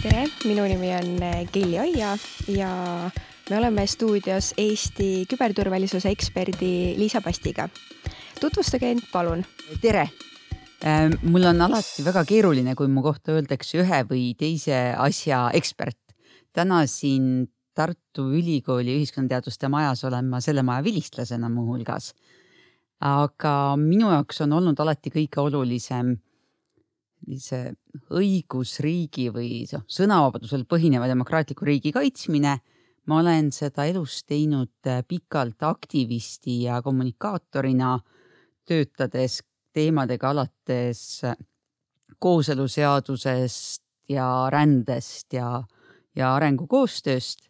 tere, minu nimi on Keili Oia ja me oleme stuudios Eesti küberturvalisuse eksperdi Liisa Pastiga. tutvustage end, palun. tere ähm, mul on alati väga keeruline, kui mu kohta öeldakse ühe või teise asja ekspert. täna siin Tartu Ülikooli ühiskonnateaduste majas olen ma selle maja vilistlasena muuhulgas. aga minu jaoks on olnud alati kõige olulisem sellise õigusriigi või noh, sõnavabadusel põhineva demokraatliku riigi kaitsmine. ma olen seda elus teinud äh, pikalt aktivisti ja kommunikaatorina, töötades teemadega alates äh, kooseluseadusest ja rändest ja, ja arengukoostööst.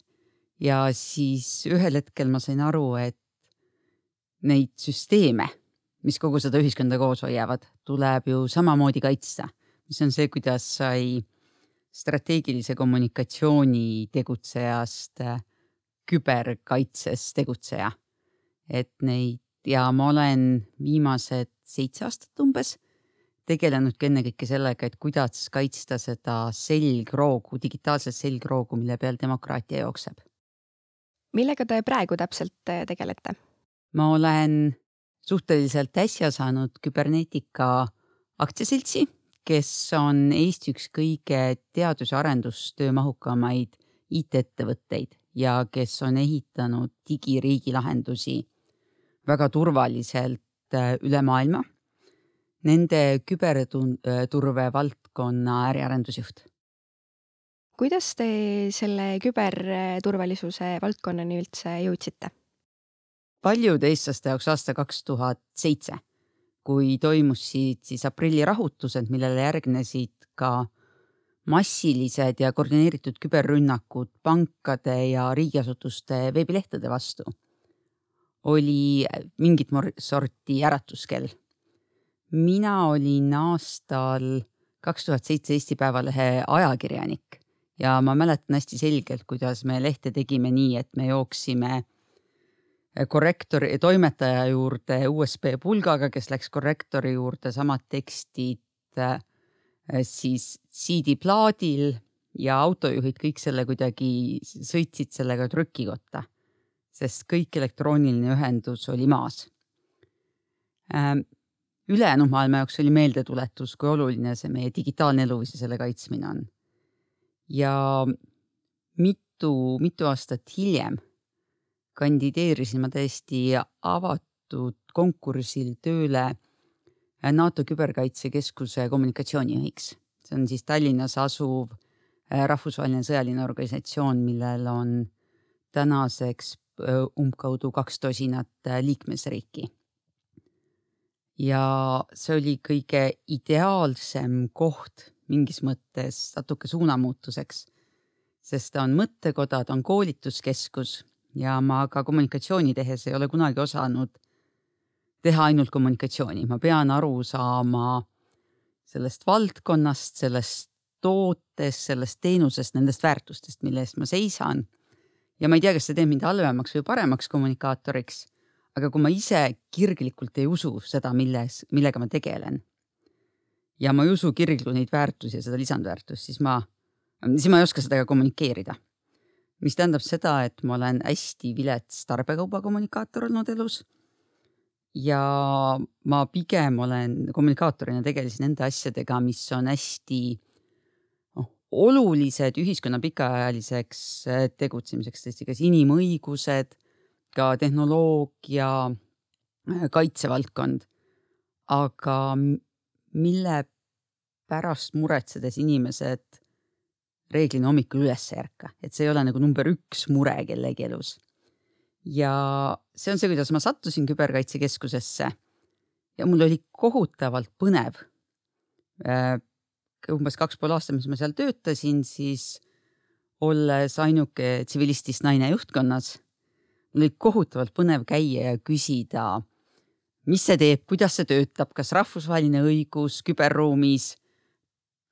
ja siis ühel hetkel ma sain aru, et neid süsteeme, mis kogu seda ühiskonda koos hoiavad, tuleb ju samamoodi kaitsta mis on see, kuidas sai strateegilise kommunikatsiooni tegutsejast äh, küberkaitses tegutseja. et neid ja ma olen viimased seitse aastat umbes tegelenudki ennekõike sellega, et kuidas kaitsta seda selgroogu, digitaalset selgroogu, mille peal demokraatia jookseb. millega te praegu täpselt äh, tegelete? ma olen suhteliselt äsja saanud küberneetika aktsiaseltsi kes on Eesti üks kõige teadus- ja arendustöö mahukamaid IT-ettevõtteid ja kes on ehitanud digiriigi lahendusi väga turvaliselt äh, üle maailma. Nende küberturve äh, valdkonna äriarendusjuht. kuidas te selle küberturvalisuse valdkonnani üldse jõudsite? paljude eestlaste jaoks aasta kaks tuhat seitse kui toimusid siis aprillirahutused, millele järgnesid ka massilised ja koordineeritud küberrünnakud pankade ja riigiasutuste veebilehtede vastu, oli mingit sorti äratuskell. mina olin aastal kaks tuhat seitse Eesti Päevalehe ajakirjanik ja ma mäletan hästi selgelt, kuidas me lehte tegime nii, et me jooksime korrektori, toimetaja juurde USB pulgaga, kes läks korrektori juurde, samad tekstid äh, siis CD-plaadil ja autojuhid kõik selle kuidagi sõitsid sellega trükikotta, sest kõik elektrooniline ühendus oli maas. Ähm, ülejäänud maailma jaoks oli meeldetuletus, kui oluline see meie digitaalne elu ja selle kaitsmine on. ja mitu, mitu aastat hiljem kandideerisin ma täiesti avatud konkursil tööle NATO Küberkaitsekeskuse kommunikatsioonijuhiks. see on siis Tallinnas asuv äh, rahvusvaheline sõjaline organisatsioon, millel on tänaseks äh, umbkaudu kaks tosinat äh, liikmesriiki. ja see oli kõige ideaalsem koht mingis mõttes natuke suunamuutuseks, sest ta on mõttekoda, ta on koolituskeskus ja ma ka kommunikatsiooni tehes ei ole kunagi osanud teha ainult kommunikatsiooni, ma pean aru saama sellest valdkonnast, sellest tootest, sellest teenusest, nendest väärtustest, mille eest ma seisan. ja ma ei tea, kas see teeb mind halvemaks või paremaks kommunikaatoriks, aga kui ma ise kirglikult ei usu seda, milles, millega ma tegelen ja ma ei usu kirglu neid väärtusi ja seda lisandväärtust, siis ma, siis ma ei oska seda ka kommunikeerida mis tähendab seda, et ma olen hästi vilets tarbekaubakommunikaator olnud elus. ja ma pigem olen kommunikaatorina tegelesin nende asjadega, mis on hästi noh, olulised ühiskonna pikaajaliseks äh, tegutsemiseks, tõesti kas inimõigused, ka tehnoloogia, äh, kaitsevaldkond. aga mille pärast muretsedes inimesed reeglina hommikul üles ei ärka, et see ei ole nagu number üks mure kellegi elus. ja see on see, kuidas ma sattusin küberkaitsekeskusesse ja mul oli kohutavalt põnev. Äh, umbes kaks pool aastat, mis ma seal töötasin, siis olles ainuke tsivilistist naine juhtkonnas, mul oli kohutavalt põnev käia ja küsida, mis see teeb, kuidas see töötab, kas rahvusvaheline õigus küberruumis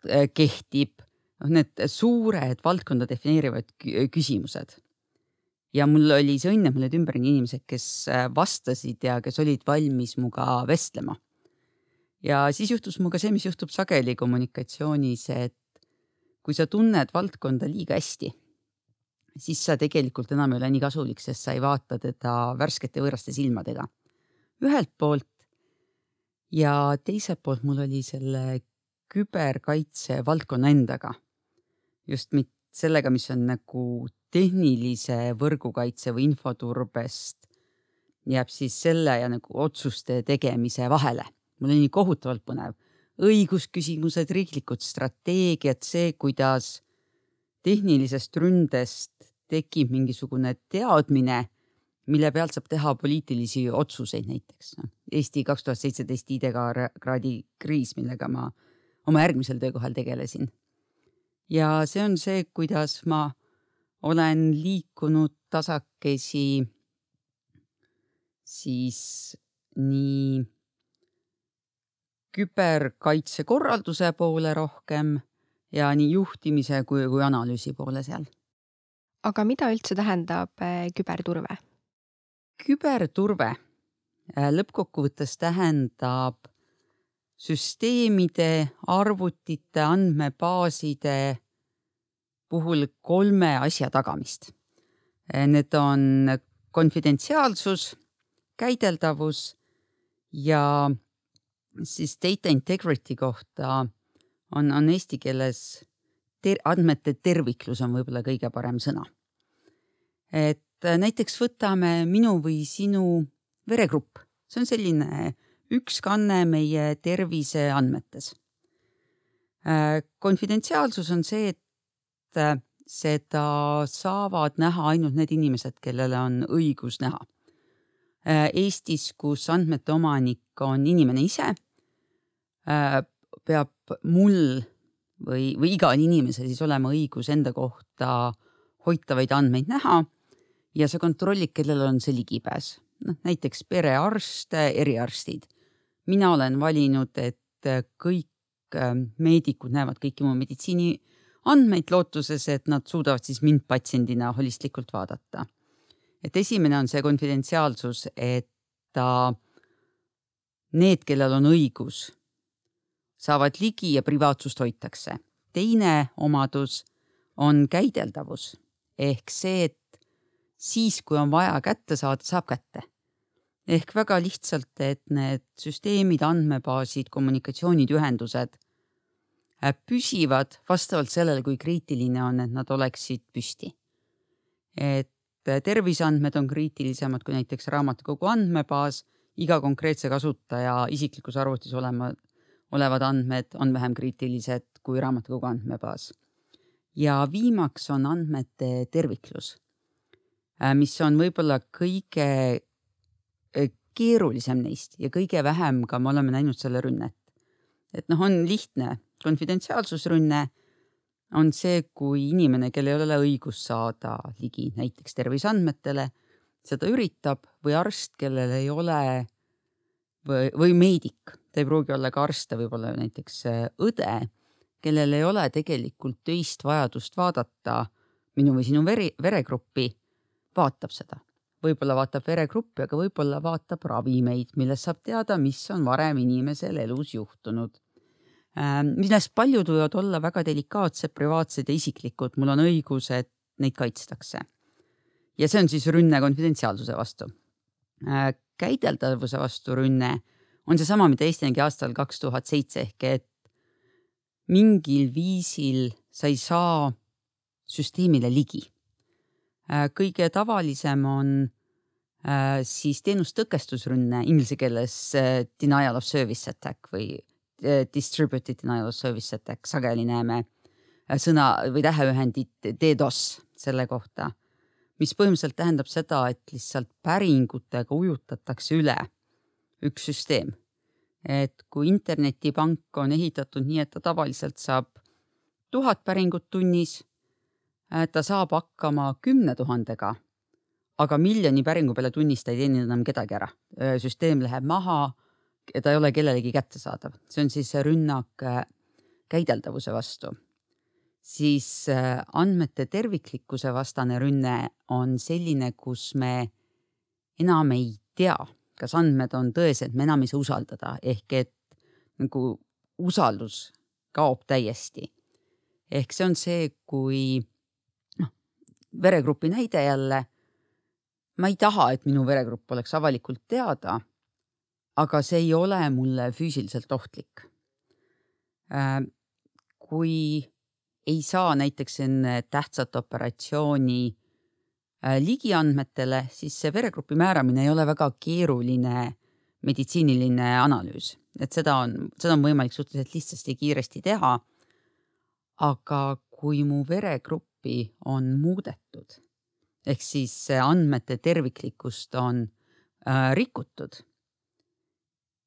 äh, kehtib noh, need suured valdkonda defineerivad küsimused. ja mul oli see õnn, et mul olid ümberringi inimesed, kes äh, vastasid ja kes olid valmis minuga vestlema. ja siis juhtus minuga see, mis juhtub sageli kommunikatsioonis, et kui sa tunned valdkonda liiga hästi, siis sa tegelikult enam ei ole nii kasulik, sest sa ei vaata teda värskete võõraste silmadega. ühelt poolt ja teiselt poolt mul oli selle küberkaitse valdkonna endaga. Just mitte sellega, mis on nagu tehnilise võrgukaitse või infoturbest, jääb siis selle ja nagu otsuste tegemise vahele. mul oli kohutavalt põnev. õigusküsimused, riiklikud strateegiad, see, kuidas tehnilisest ründest tekib mingisugune teadmine mille pealt saab teha poliitilisi otsuseid näiteks. noh, Eesti kaks tuhat seitseteist ID-kaardi kriis, millega ma oma järgmisel töökohal tegelesin. Ja see on see, kuidas ma olen liikunud tasakesi siis nii küberkaitse korralduse poole rohkem ja nii juhtimise kui, kui analüüsi poole seal. aga mida üldse tähendab eh, küberturve? küberturve äh, lõppkokkuvõttes tähendab süsteemide, arvutite, andmebaaside puhul kolme asja tagamist. Äh, need on konfidentsiaalsus, käideldavus ja siis data integrity kohta on, on eesti keeles ter andmete terviklus on võib-olla kõige parem sõna. et Äh, näiteks võtame minu või sinu veregrupp, see on selline üks kanne meie terviseandmetes. Äh, konfidentsiaalsus on see, et äh, seda saavad näha ainult need inimesed, kellele on õigus näha. Eestis, kus andmete omanik on inimene ise, peab mul või, või igal inimesel siis olema õigus enda kohta hoitavaid andmeid näha ja sa kontrollid, kellel on see ligipääs. noh, näiteks perearst, eriarstid. Mina olen valinud, et kõik ähm, meedikud näevad kõiki mu meditsiiniandmeid lootuses, et nad suudavad siis mind patsiendina holistlikult vaadata. et esimene on see konfidentsiaalsus, et ta, need, kellel on õigus, saavad ligi ja privaatsust hoitakse. teine omadus on käideldavus ehk see, et siis, kui on vaja kätte saada, saab kätte. Ehk väga lihtsalt, et need süsteemid, andmebaasid, kommunikatsioonid, ühendused äh, püsivad vastavalt sellele, kui kriitiline on, et nad oleksid püsti. et äh, terviseandmed on kriitilisemad kui näiteks raamatukogu andmebaas, iga konkreetse kasutaja isiklikus arvutis olema, olevad andmed on vähem kriitilised kui raamatukogu andmebaas. ja viimaks on andmete terviklus Äh, mis on võib-olla kõige keerulisem neist ja kõige vähem ka me oleme näinud selle rünnet. et noh, on lihtne, konfidentsiaalsusrünne on see, kui inimene, kellel ei ole õigust saada ligi näiteks terviseandmetele, seda üritab või arst, kellel ei ole või, või meedik, ta ei pruugi olla ka arst, ta võib olla näiteks äh, õde, kellel ei ole tegelikult töist vajadust vaadata minu või sinu veri, veregruppi vaatab seda. Võib-olla vaatab veregruppi, aga võib-olla vaatab ravimeid, millest saab teada, mis on varem inimesel elus juhtunud. Ähm, millest paljud võivad olla väga delikaatsed, privaatsed ja isiklikud, mul on õigus, et neid kaitstakse. ja see on siis rünne konfidentsiaalsuse vastu. Äh, käideldavuse vastu rünne on seesama, mida Eesti nägi aastal kaks tuhat seitse ehk et mingil viisil sa ei saa süsteemile ligi kõige tavalisem on äh, siis teenustõkestusrünne inglise keeles äh, denial of service attack või distributed denial of service attack, sageli näeme sõna või täheühendit DDoS selle kohta, mis põhimõtteliselt tähendab seda, et lihtsalt päringutega ujutatakse üle üks süsteem. et kui internetipank on ehitatud nii, et ta tavaliselt saab tuhat päringut tunnis Äh, ta saab hakkama kümne tuhandega, aga miljoni päringu peale tunnis ta ei teeni enam kedagi ära. Äh, süsteem läheb maha, ta ei ole kellelegi kättesaadav, see on siis rünnak äh, käideldavuse vastu. siis andmete terviklikkuse vastane rünne on selline, kus me enam ei tea, kas andmed on tõesed, me enam ei saa usaldada, ehk et nagu usaldus kaob täiesti. Ehk see on see, kui veregrupi näide jälle. ma ei taha, et minu veregrupp oleks avalikult teada. aga see ei ole mulle füüsiliselt ohtlik. Äh, kui ei saa näiteks enne tähtsat operatsiooni äh, ligi andmetele, siis see veregrupi määramine ei ole väga keeruline meditsiiniline analüüs, et seda on, seda on võimalik suhteliselt lihtsasti ja kiiresti teha. aga kui mu veregruppi on muudetud ehk siis andmete terviklikkust on äh, rikutud,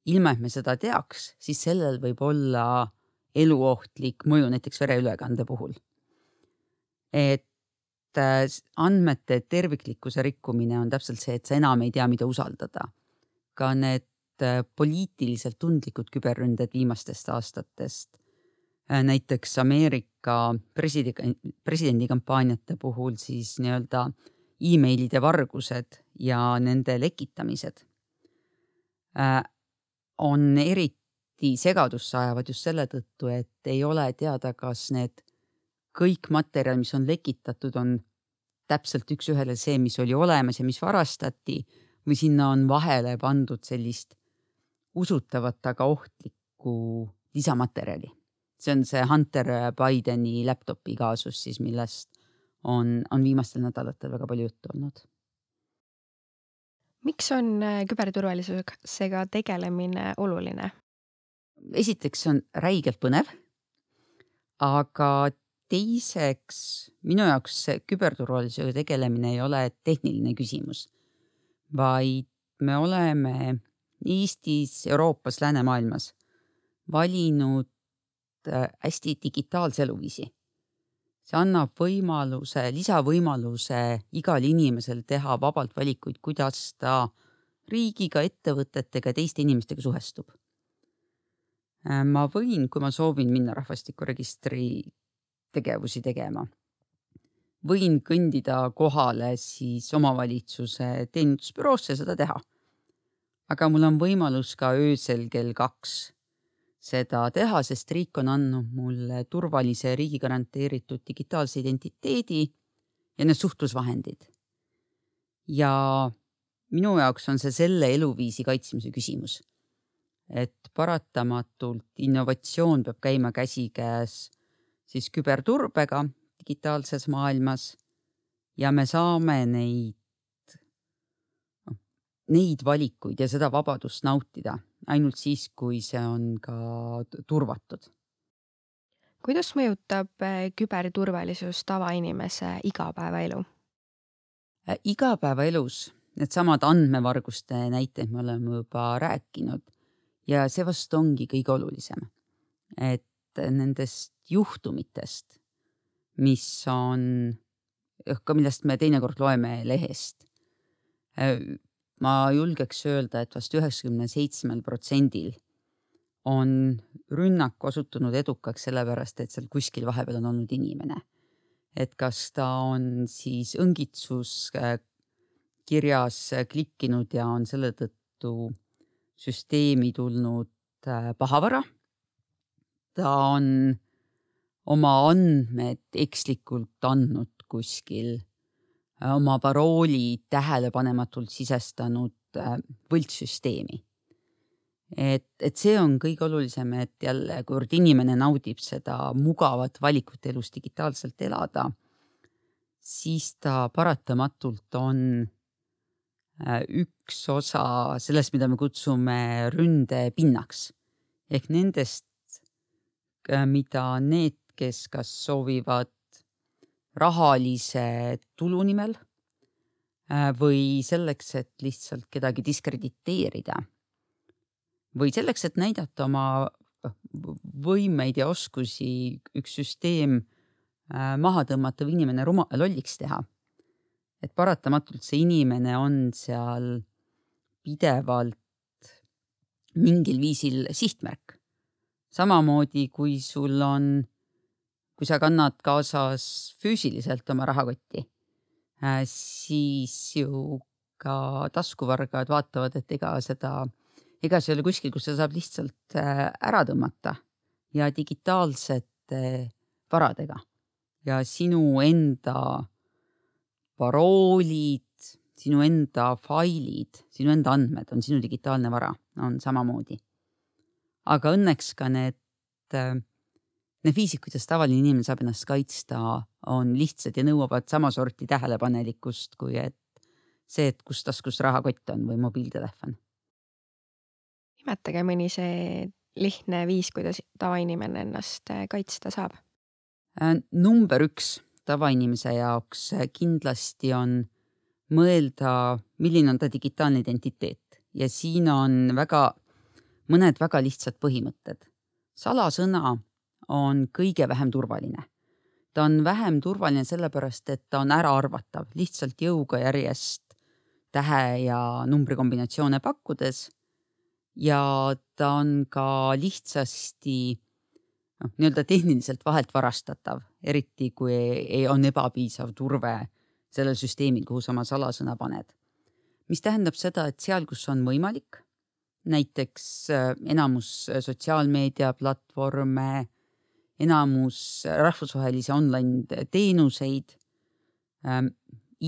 ilma et me seda teaks, siis sellel võib olla eluohtlik mõju näiteks vereülekande puhul. et äh, andmete terviklikkuse rikkumine on täpselt see, et sa enam ei tea, mida usaldada. ka need äh, poliitiliselt tundlikud küberründed viimastest aastatest, näiteks Ameerika presidendi, presidendikampaaniate puhul siis nii-öelda emailide vargused ja nende lekitamised on eriti segadusse ajavad just selle tõttu, et ei ole teada, kas need kõik materjal, mis on lekitatud, on täpselt üks-ühele see, mis oli olemas ja mis varastati või sinna on vahele pandud sellist usutavat, aga ohtlikku lisamaterjali. See on see Hunter Bideni laptopi kaasus siis, millest on, on viimastel nädalatel väga palju juttu olnud. miks on küberturvalisusega tegelemine oluline? esiteks on räigelt põnev. aga teiseks minu jaoks küberturvalisusega tegelemine ei ole tehniline küsimus, vaid me oleme Eestis, Euroopas, läänemaailmas valinud äh, hästi digitaalse eluviisi. see annab võimaluse, lisavõimaluse igal inimesel teha vabalt valikuid, kuidas ta riigiga, ettevõtetega teiste inimestega suhestub Äh, ma võin, kui ma soovin minna rahvastikuregistri tegevusi tegema, võin kõndida kohale siis omavalitsuse teenindusbüroosse seda teha. aga mul on võimalus ka öösel kell kaks seda teha, sest riik on andnud mulle turvalise riigi garanteeritud digitaalse identiteedi ja need suhtlusvahendid. ja minu jaoks on see selle eluviisi kaitsmise küsimus et paratamatult innovatsioon peab käima käsikäes siis küberturbega digitaalses maailmas ja me saame neid, noh, neid valikuid ja seda vabadust nautida ainult siis, kui see on ka turvatud. kuidas mõjutab eh, küberturvalisus tavainimese igapäevaelu? Äh, igapäevaelus needsamad andmevarguste näited me oleme juba rääkinud ja see vast ongi kõige olulisem, et nendest juhtumitest, mis on, ka millest me teinekord loeme lehest. Ma julgeks öelda, et vast üheksakümne seitsmel protsendil on rünnak osutunud edukaks sellepärast, et seal kuskil vahepeal on olnud inimene. et kas ta on siis õngitsus kirjas klikkinud ja on selle tõttu süsteemi tulnud äh, pahavara. ta on oma andmed ekslikult andnud kuskil, äh, oma parooli tähelepanematult sisestanud äh, võltssüsteemi. et, et see on kõige olulisem, et jälle, kuivõrd inimene naudib seda mugavat valikut elus digitaalselt elada, siis ta paratamatult on Äh, üks osa sellest, mida me kutsume ründepinnaks ehk nendest, äh, mida need, kes kas soovivad rahalise tulu nimel äh, või selleks, et lihtsalt kedagi diskrediteerida või selleks, et näidata oma võimeid ja oskusi, üks süsteem maha tõmmata või inimene ruma-, lolliks teha et paratamatult see inimene on seal pidevalt mingil viisil sihtmärk. samamoodi kui sul on, kui sa kannad kaasas füüsiliselt oma rahakotti, äh, siis ju ka taskuvargad vaatavad, et ega seda, ega see ei ole kuskil, kus seda saab lihtsalt äh, ära tõmmata ja digitaalsete varadega ja sinu enda paroolid, sinu enda failid, sinu enda andmed on sinu digitaalne vara, on samamoodi. aga õnneks ka need, need viisid, kuidas tavaline inimene saab ennast kaitsta, on lihtsad ja nõuavad sama sorti tähelepanelikkust, kui et see, et kus taskus rahakott on või mobiiltelefon. nimetage mõni see lihtne viis, kuidas tavainimene ennast kaitsta saab. number üks tavainimese jaoks kindlasti on mõelda, milline on ta digitaalne identiteet ja siin on väga, mõned väga lihtsad põhimõtted. salasõna on kõige vähem turvaline. ta on vähem turvaline sellepärast, et ta on äraarvatav, lihtsalt jõuga järjest tähe ja numbri kombinatsioone pakkudes. ja ta on ka lihtsasti noh, nii-öelda tehniliselt vahelt varastatav, eriti kui ei, on ebapiisav turve sellel süsteemil, kuhu sa oma salasõna paned. mis tähendab seda, et seal, kus on võimalik, näiteks enamus sotsiaalmeediaplatvorme, enamus rahvusvahelisi online teenuseid e,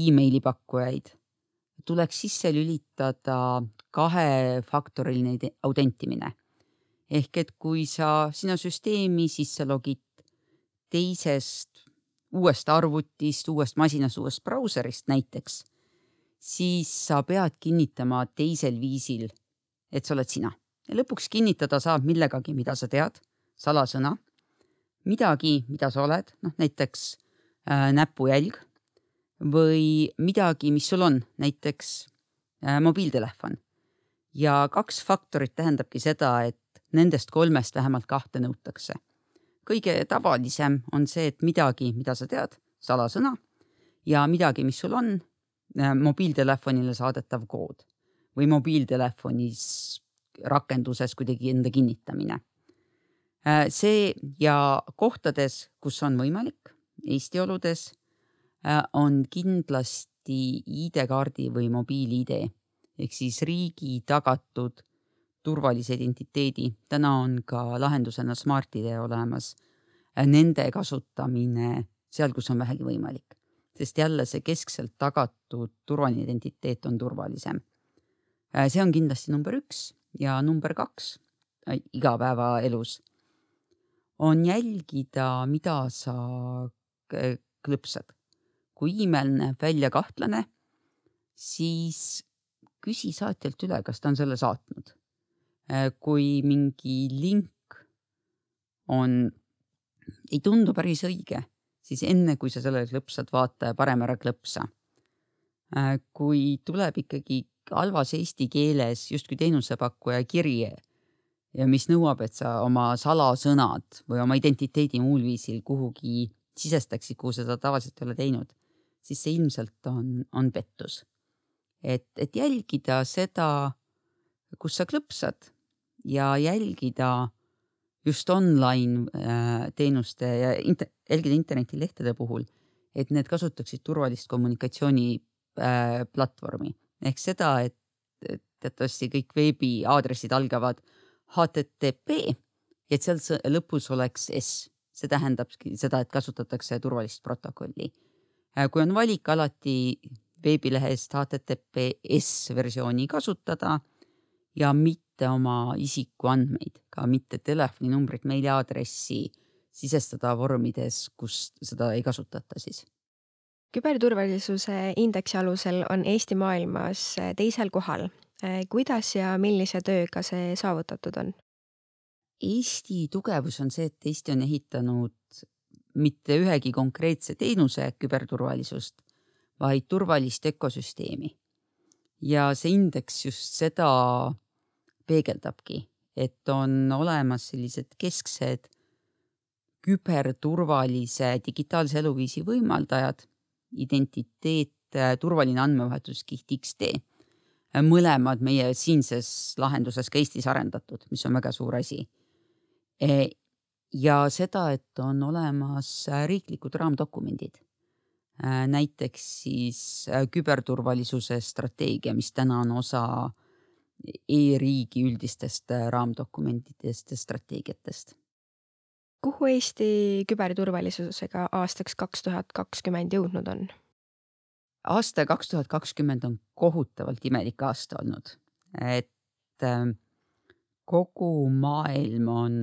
emaili pakkujaid, tuleks sisse lülitada kahefaktoriline autentimine ehk et kui sa sinna süsteemi sisse logid teisest uuest arvutist, uuest masinast, uuest brauserist näiteks, siis sa pead kinnitama teisel viisil, et sa oled sina. ja lõpuks kinnitada saab millegagi, mida sa tead, salasõna, midagi, mida sa oled, noh näiteks äh, näpujälg või midagi, mis sul on, näiteks äh, mobiiltelefon. ja kaks faktorit tähendabki seda, et Nendest kolmest vähemalt kahte nõutakse. kõige tavalisem on see, et midagi, mida sa tead, salasõna ja midagi, mis sul on, äh, mobiiltelefonile saadetav kood või mobiiltelefonis rakenduses kuidagi enda kinnitamine. Äh, see ja kohtades, kus on võimalik, Eesti oludes, äh, on kindlasti ID-kaardi või mobiil-ID ehk siis riigi tagatud turvalise identiteedi. täna on ka lahendusena Smart-ID olemas. Nende kasutamine seal, kus on vähegi võimalik, sest jälle see keskselt tagatud turvaline identiteet on turvalisem. see on kindlasti number üks ja number kaks äh, igapäevaelus on jälgida, mida sa klõpsad. kui email näeb välja kahtlane, siis küsi saatjalt üle, kas ta on selle saatnud Äh, kui mingi link on, ei tundu päris õige, siis enne kui sa sellele klõpsad, vaata ja parem ära klõpsa. Äh, kui tuleb ikkagi halvas eesti keeles justkui teenusepakkuja kiri ja mis nõuab, et sa oma salasõnad või oma identiteedi muul viisil kuhugi sisestaksid, kuhu seda tavaliselt ei ole teinud, siis see ilmselt on, on pettus. et, et jälgida seda, kus sa klõpsad ja jälgida just online äh, teenuste ja inter, jälgida internetilehtede puhul, et need kasutaksid turvalist kommunikatsiooniplatvormi äh, ehk seda, et teatavasti kõik veebiaadressid algavad HTTP et seal lõpus oleks S, see tähendabki seda, et kasutatakse turvalist protokolli. Äh, kui on valik alati veebilehest HTTPS versiooni kasutada ja mitte oma isikuandmeid, ka mitte telefoninumbrit, meiliaadressi sisestada vormides, kus seda ei kasutata siis. küberturvalisuse indeksi alusel on Eesti maailmas teisel kohal. Kuidas ja millise tööga see saavutatud on? Eesti tugevus on see, et Eesti on ehitanud mitte ühegi konkreetse teenuse küberturvalisust, vaid turvalist ökosüsteemi. ja see indeks just seda peegeldabki, et on olemas sellised kesksed küberturvalise digitaalse eluviisi võimaldajad, identiteet, turvaline andmevahetuskiht X-tee, mõlemad meie siinses lahenduses ka Eestis arendatud, mis on väga suur asi. E, ja seda, et on olemas riiklikud raamdokumendid, näiteks siis küberturvalisuse strateegia, mis täna on osa e-riigi üldistest äh, raamdokumentidest ja strateegiatest. kuhu Eesti küberturvalisusega aastaks kaks tuhat kakskümmend jõudnud on? Aasta kaks tuhat kakskümmend on kohutavalt imelik aasta olnud, et ähm, kogu maailm on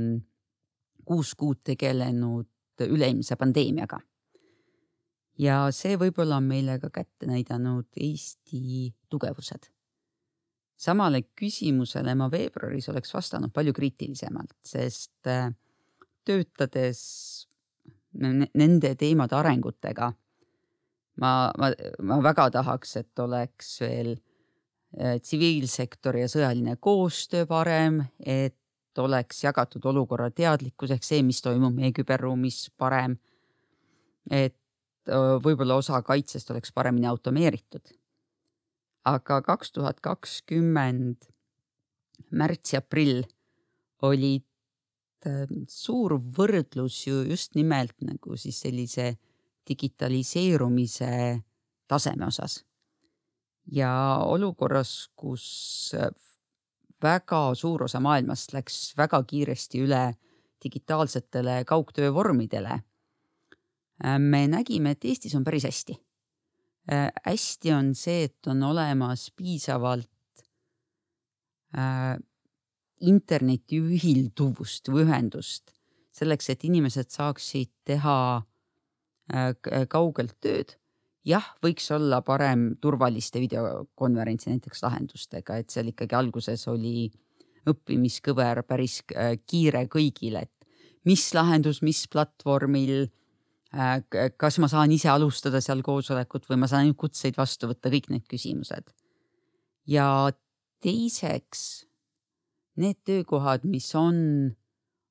kuus kuud tegelenud üleilmse pandeemiaga. ja see võib-olla on meile ka kätte näidanud Eesti tugevused. samale küsimusele ma veebruaris oleks vastanud palju kriitilisemalt, sest äh, töötades nende teemade arengutega ma, ma, ma väga tahaks, et oleks veel äh, tsiviilsektori ja sõjaline koostöö parem, et oleks jagatud olukorra teadlikkus ehk see, mis toimub meie küberruumis parem. et võib-olla osa kaitsest oleks paremini automeeritud. aga kaks tuhat kakskümmend märts ja aprill olid äh, suur võrdlus ju just nimelt nagu siis sellise digitaliseerumise taseme osas. ja olukorras, kus väga suur osa maailmast läks väga kiiresti üle digitaalsetele kaugtöövormidele, me nägime, et Eestis on päris hästi. hästi on see, et on olemas piisavalt äh, interneti ühilduvust või ühendust selleks, et inimesed saaksid teha Äh, äh, kaugelt tööd. jah, võiks olla parem turvaliste videokonverentsi näiteks lahendustega, et seal ikkagi alguses oli õppimiskõver päris äh, kiire kõigile, et mis lahendus, mis platvormil. kas ma saan ise alustada seal koosolekut või ma saan ainult kutseid vastu võtta, kõik need küsimused. ja teiseks need töökohad, mis on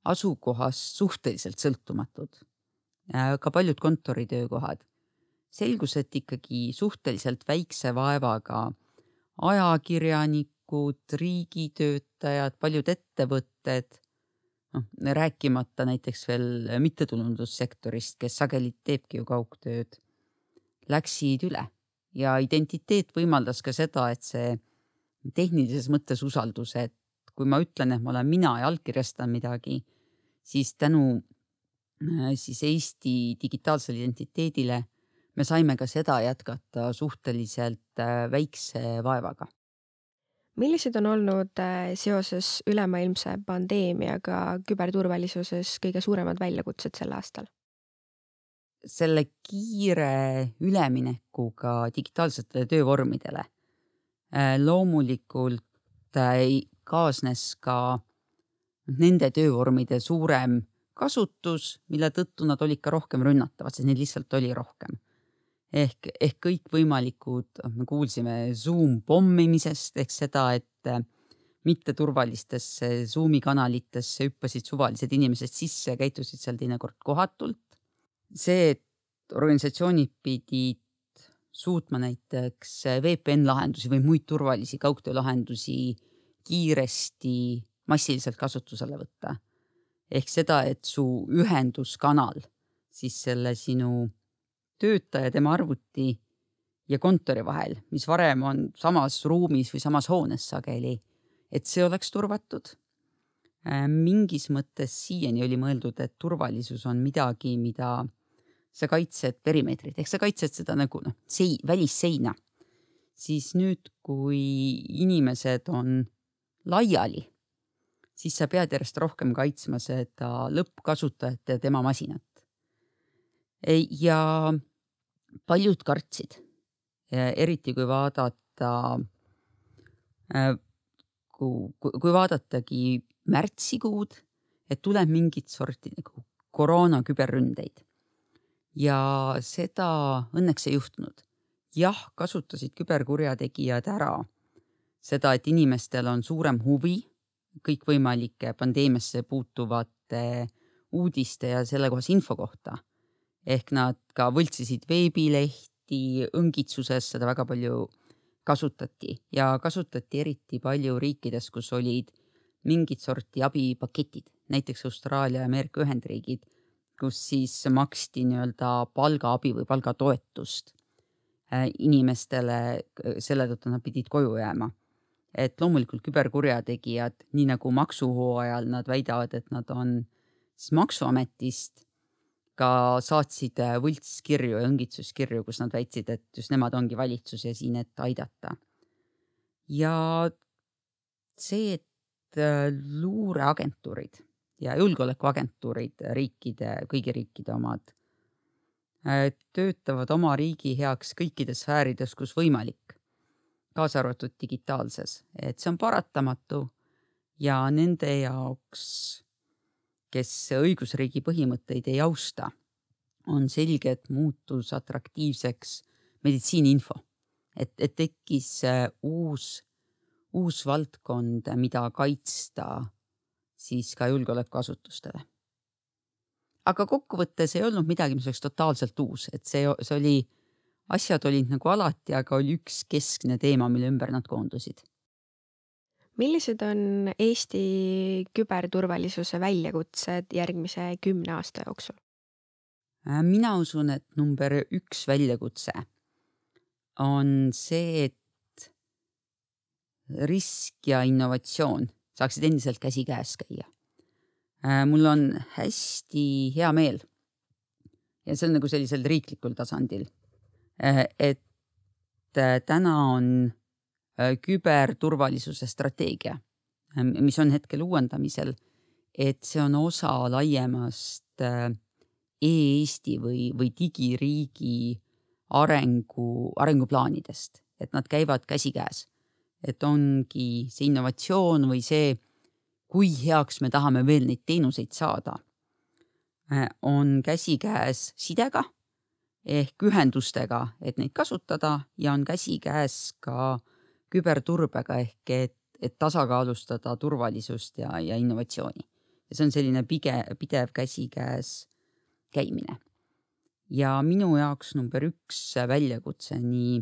asukohast suhteliselt sõltumatud Äh, ka paljud kontoritöökohad. selgus, et ikkagi suhteliselt väikse vaevaga ajakirjanikud, riigitöötajad, paljud ettevõtted, noh rääkimata näiteks veel mittetulundussektorist, kes sageli teebki ju kaugtööd, läksid üle ja identiteet võimaldas ka seda, et see tehnilises mõttes usaldus, et kui ma ütlen, et ma olen mina ja allkirjastan midagi, siis tänu siis Eesti digitaalsele identiteedile me saime ka seda jätkata suhteliselt äh, väikse vaevaga. millised on olnud äh, seoses ülemaailmse pandeemiaga küberturvalisuses kõige suuremad väljakutsed sel aastal? selle kiire üleminekuga digitaalsetele töövormidele loomulikult kaasnes ka nende töövormide suurem kasutus, mille tõttu nad olid ka rohkem rünnatavad, sest neid lihtsalt oli rohkem. ehk, ehk kõikvõimalikud, me kuulsime Zoom pommimisest ehk seda, et äh, mitteturvalistesse Zoomi kanalitesse hüppasid suvalised inimesed sisse ja käitusid seal teinekord kohatult. see, et organisatsioonid pidid suutma näiteks VPN lahendusi või muid turvalisi kaugtöölahendusi kiiresti massiliselt kasutusele võtta ehk seda, et su ühenduskanal siis selle sinu töötaja, tema arvuti ja kontori vahel, mis varem on samas ruumis või samas hoones sageli, et see oleks turvatud. Äh, mingis mõttes siiani oli mõeldud, et turvalisus on midagi, mida sa kaitsed perimeetrit ehk sa kaitsed seda nagu noh, sei-, välisseina. siis nüüd, kui inimesed on laiali siis sa pead järjest rohkem kaitsma seda lõppkasutajat ja tema masinat. ja paljud kartsid, eriti kui vaadata, äh, kui, vaadatagi märtsikuud, et tuleb mingit sorti nagu koroona küberründeid. ja seda õnneks ei juhtunud. jah, kasutasid küberkurjategijad ära seda, et inimestel on suurem huvi kõikvõimalike pandeemiasse puutuvate uudiste ja sellekohase info kohta. ehk nad ka võltsisid veebilehti, õngitsuses seda väga palju kasutati ja kasutati eriti palju riikides, kus olid mingit sorti abipaketid, näiteks Austraalia ja Ameerika Ühendriigid, kus siis maksti nii-öelda palgaabi või palgatoetust äh, inimestele selle tõttu nad pidid koju jääma et loomulikult küberkurjategijad, nii nagu maksuhooajal nad väidavad, et nad on siis Maksuametist ka saatsid võltskirju ja õngitsuskirju, kus nad väitsid, et just nemad ongi valitsus ja siin, et aidata. ja see, et luureagentuurid ja julgeolekuagentuurid, riikide, kõigi riikide omad, töötavad oma riigi heaks kõikides sfäärides, kus võimalik, kaasa arvatud digitaalses, et see on paratamatu ja nende jaoks, kes õigusriigi põhimõtteid ei austa, on selge, et muutus atraktiivseks meditsiiniinfo, et, et tekkis uus, uus valdkond, mida kaitsta siis ka julgeolekuasutustele. aga kokkuvõttes ei olnud midagi, mis oleks totaalselt uus, et see, see oli, asjad olid nagu alati, aga oli üks keskne teema, mille ümber nad koondusid. millised on Eesti küberturvalisuse väljakutsed järgmise kümne aasta jooksul? Äh, mina usun, et number üks väljakutse on see, et risk ja innovatsioon saaksid endiselt käsikäes käia. Äh, mul on hästi hea meel ja see on nagu sellisel riiklikul tasandil, et äh, täna on küberturvalisuse strateegia, mis on hetkel uuendamisel, et see on osa laiemast e-Eesti või, või digiriigi arengu, arenguplaanidest, et nad käivad käsikäes. Et ongi see innovatsioon või see, kui heaks me tahame veel neid teenuseid saada, äh, on käsikäes sidega ehk ühendustega, et neid kasutada ja on käsikäes ka küberturbega ehk et, et tasakaalustada turvalisust ja, ja innovatsiooni. ja see on selline pige, pidev käsikäes käimine. ja minu jaoks number üks väljakutse nii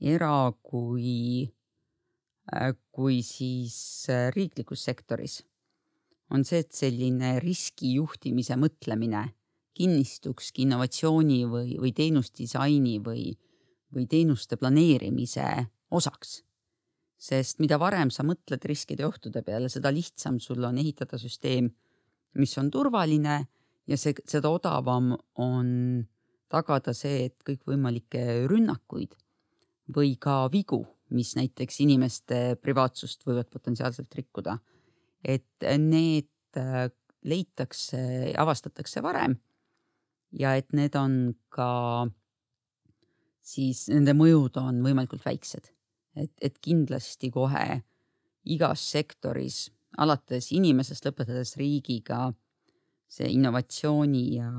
era- kui, äh, kui siis äh, riiklikus sektoris, on see, et selline riskijuhtimise mõtlemine kinnistukski innovatsiooni või, või teenusdisaini või, või teenuste planeerimise osaks. sest mida varem sa mõtled riskide ja ohtude peale, seda lihtsam sul on ehitada süsteem, mis on turvaline ja see, seda odavam on tagada see, et kõikvõimalikke rünnakuid või ka vigu, mis näiteks inimeste privaatsust võivad potentsiaalselt rikkuda. et need äh, leitakse, avastatakse varem ja et need on ka siis nende mõjud on võimalikult väiksed, et, et kindlasti kohe igas sektoris, alates inimesest, lõpetades riigiga, see innovatsiooni ja,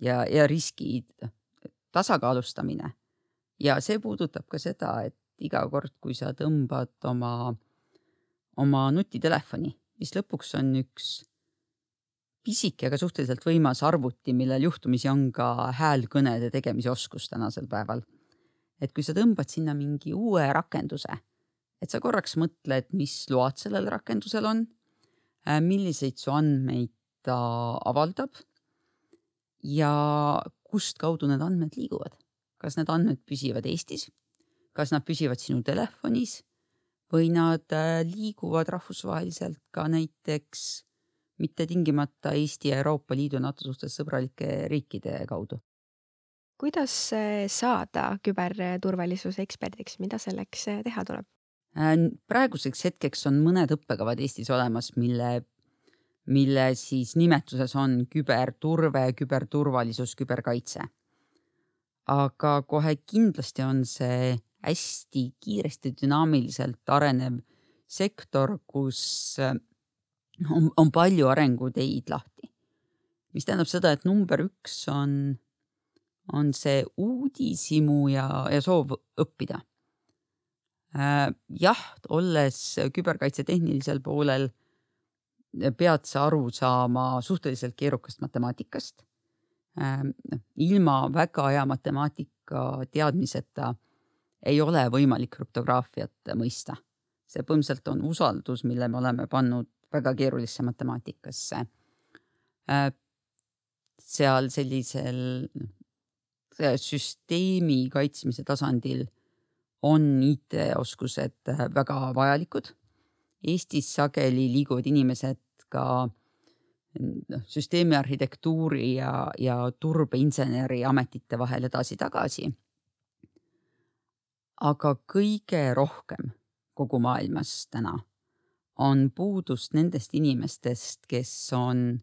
ja, ja riski tasakaalustamine. Ja see puudutab ka seda, et iga kord, kui sa tõmbad oma, oma nutitelefoni, mis lõpuks on üks pisike, aga suhteliselt võimas arvuti, millel juhtumisi on ka häälkõnede tegemise oskus tänasel päeval. et kui sa tõmbad sinna mingi uue rakenduse, et sa korraks mõtled, mis load sellel rakendusel on, äh, milliseid su andmeid ta avaldab ja kustkaudu need andmed liiguvad. Kas need andmed püsivad Eestis, kas nad püsivad sinu telefonis? Või nad äh, liiguvad rahvusvaheliselt ka näiteks mitte tingimata Eesti ja Euroopa Liidu NATO suhtes sõbralike riikide kaudu. kuidas äh, saada küberturvalisuse eksperdiks, mida selleks äh, teha tuleb? praeguseks hetkeks on mõned õppekavad Eestis olemas, mille, mille siis nimetuses on küberturve, küberturvalisus, küberkaitse aga kohe kindlasti on see hästi kiiresti dünaamiliselt arenev sektor, kus äh, on, on palju arenguteid lahti. mis tähendab seda, et number üks on, on see uudishimu ja, ja soov õppida. Äh, jah, olles küberkaitse tehnilisel poolel, pead sa aru saama suhteliselt keerukast matemaatikast Ähm, noh, ilma väga hea matemaatika teadmiseta ei ole võimalik krüptograafiat mõista. see põhimõtteliselt on usaldus, mille me oleme pannud väga keerulisse matemaatikasse. Äh, seal sellisel süsteemi kaitsmise tasandil on IT-oskused äh, väga vajalikud. Eestis sageli liiguvad inimesed ka noh, süsteemi arhitektuuri ja, ja turbeinseneri ametite vahel edasi-tagasi. aga kõige rohkem kogu maailmas täna on puudust nendest inimestest, kes on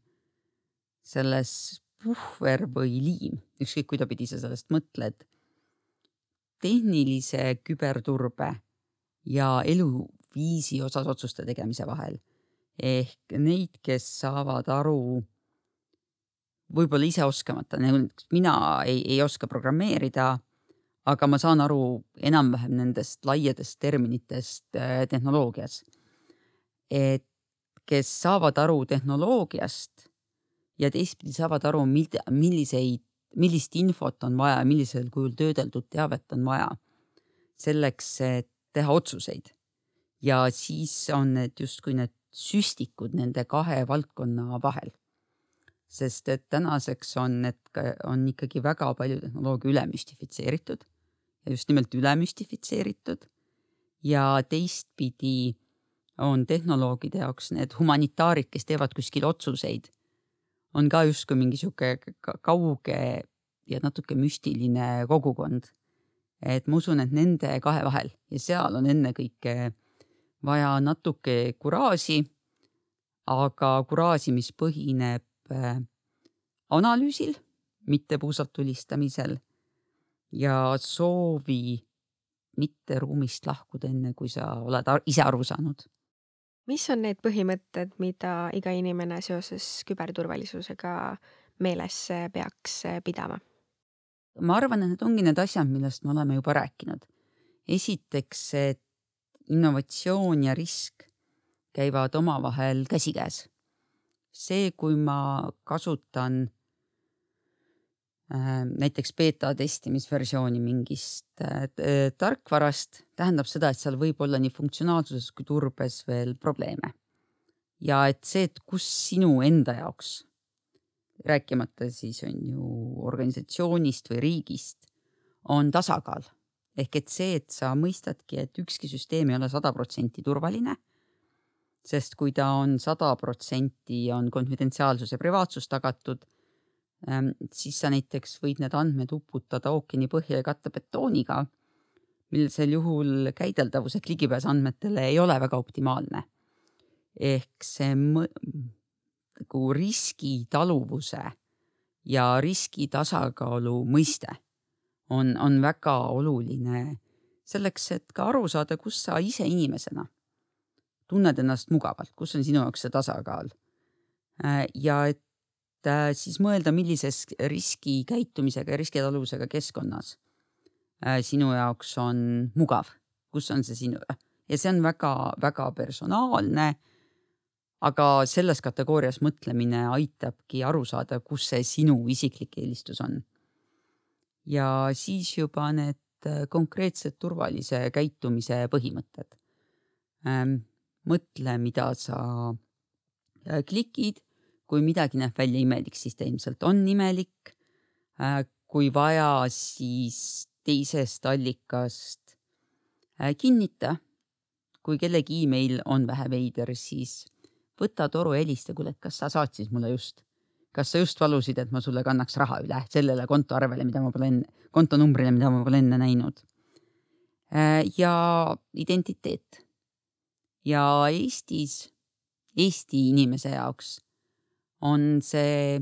selles puhver või liim, ükskõik kuidapidi sa sellest mõtled, tehnilise küberturbe ja eluviisi osas otsuste tegemise vahel ehk neid, kes saavad aru võib-olla ise oskamata, mina ei, ei oska programmeerida, aga ma saan aru enam-vähem nendest laiadest terminitest äh, tehnoloogias. Et kes saavad aru tehnoloogiast ja teistpidi saavad aru, mida, milliseid, millist infot on vaja, millisel kujul töödeldud teavet on vaja selleks, et teha otsuseid. ja siis on need justkui need süstikud nende kahe valdkonna vahel. sest et tänaseks on need, on ikkagi väga palju tehnoloogia üle müstifitseeritud ja just nimelt üle müstifitseeritud. ja teistpidi on tehnoloogide jaoks need humanitaarid, kes teevad kuskil otsuseid, on ka justkui mingi sihuke kauge ja natuke müstiline kogukond. et ma usun, et nende kahe vahel ja seal on ennekõike vaja natuke kuraaži, aga kuraaži, mis põhineb äh, analüüsil, mitte puusalt tulistamisel ja soovi mitte ruumist lahkuda, enne kui sa oled ise aru saanud. Mis on need põhimõtted, mida iga inimene seoses küberturvalisusega meeles peaks pidama? ma arvan, et need ongi need asjad, millest me oleme juba rääkinud. esiteks, et innovatsioon ja risk käivad omavahel käsikäes. see, kui ma kasutan näiteks beeta testimisversiooni mingist äh, tarkvarast, tähendab seda, et seal võib olla nii funktsionaalsuses kui turbes veel probleeme. ja et see, et kus sinu enda jaoks, rääkimata siis on ju organisatsioonist või riigist, on tasakaal ehk et see, et sa mõistadki, et ükski süsteem ei ole sada protsenti turvaline, sest kui ta on sada protsenti, on konfidentsiaalsus ja privaatsus tagatud, siis sa näiteks võid need andmed uputada ookeani põhja ja katta betooniga, millisel juhul käideldavus ehk ligipääs andmetele ei ole väga optimaalne. ehk see nagu riskitaluvuse ja riski tasakaalu mõiste on, on väga oluline selleks, et ka aru saada, kus sa ise inimesena tunned ennast mugavalt, kus on sinu jaoks see tasakaal. Äh, ja et siis mõelda, millises riskikäitumisega ja riskitaluvusega keskkonnas äh, sinu jaoks on mugav, kus on see sinu ja see on väga-väga personaalne. aga selles kategoorias mõtlemine aitabki aru saada, kus see sinu isiklik eelistus on ja siis juba need äh, konkreetsed turvalise käitumise põhimõtted. Ähm, mõtle, mida sa äh, klikid, kui midagi näeb välja imelik, siis ta ilmselt on imelik. Äh, kui vaja, siis teisest allikast kinnita. kui kellegi email on vähe veider, siis võta toru, helista, kuule, kas sa saatsid mulle just kas sa just palusid, et ma sulle kannaks raha üle sellele kontoarvele, mida ma pole enne, kontonumbrile, mida ma pole enne näinud. Äh, ja identiteet. ja Eestis, Eesti inimese jaoks on see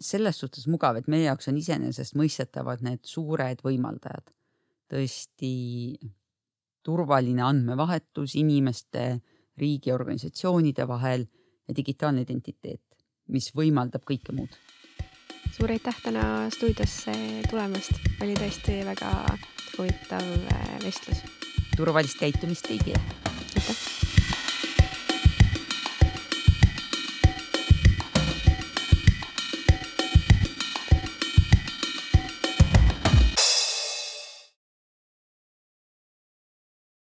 selles suhtes mugav, et meie jaoks on iseenesestmõistetavad need suured võimaldajad. tõesti turvaline andmevahetus inimeste, riigiorganisatsioonide vahel ja digitaalne identiteet mis võimaldab kõike muud. suur aitäh täna stuudiosse tulemast, oli tõesti väga huvitav äh, vestlus. turvalist käitumist kõigile. aitäh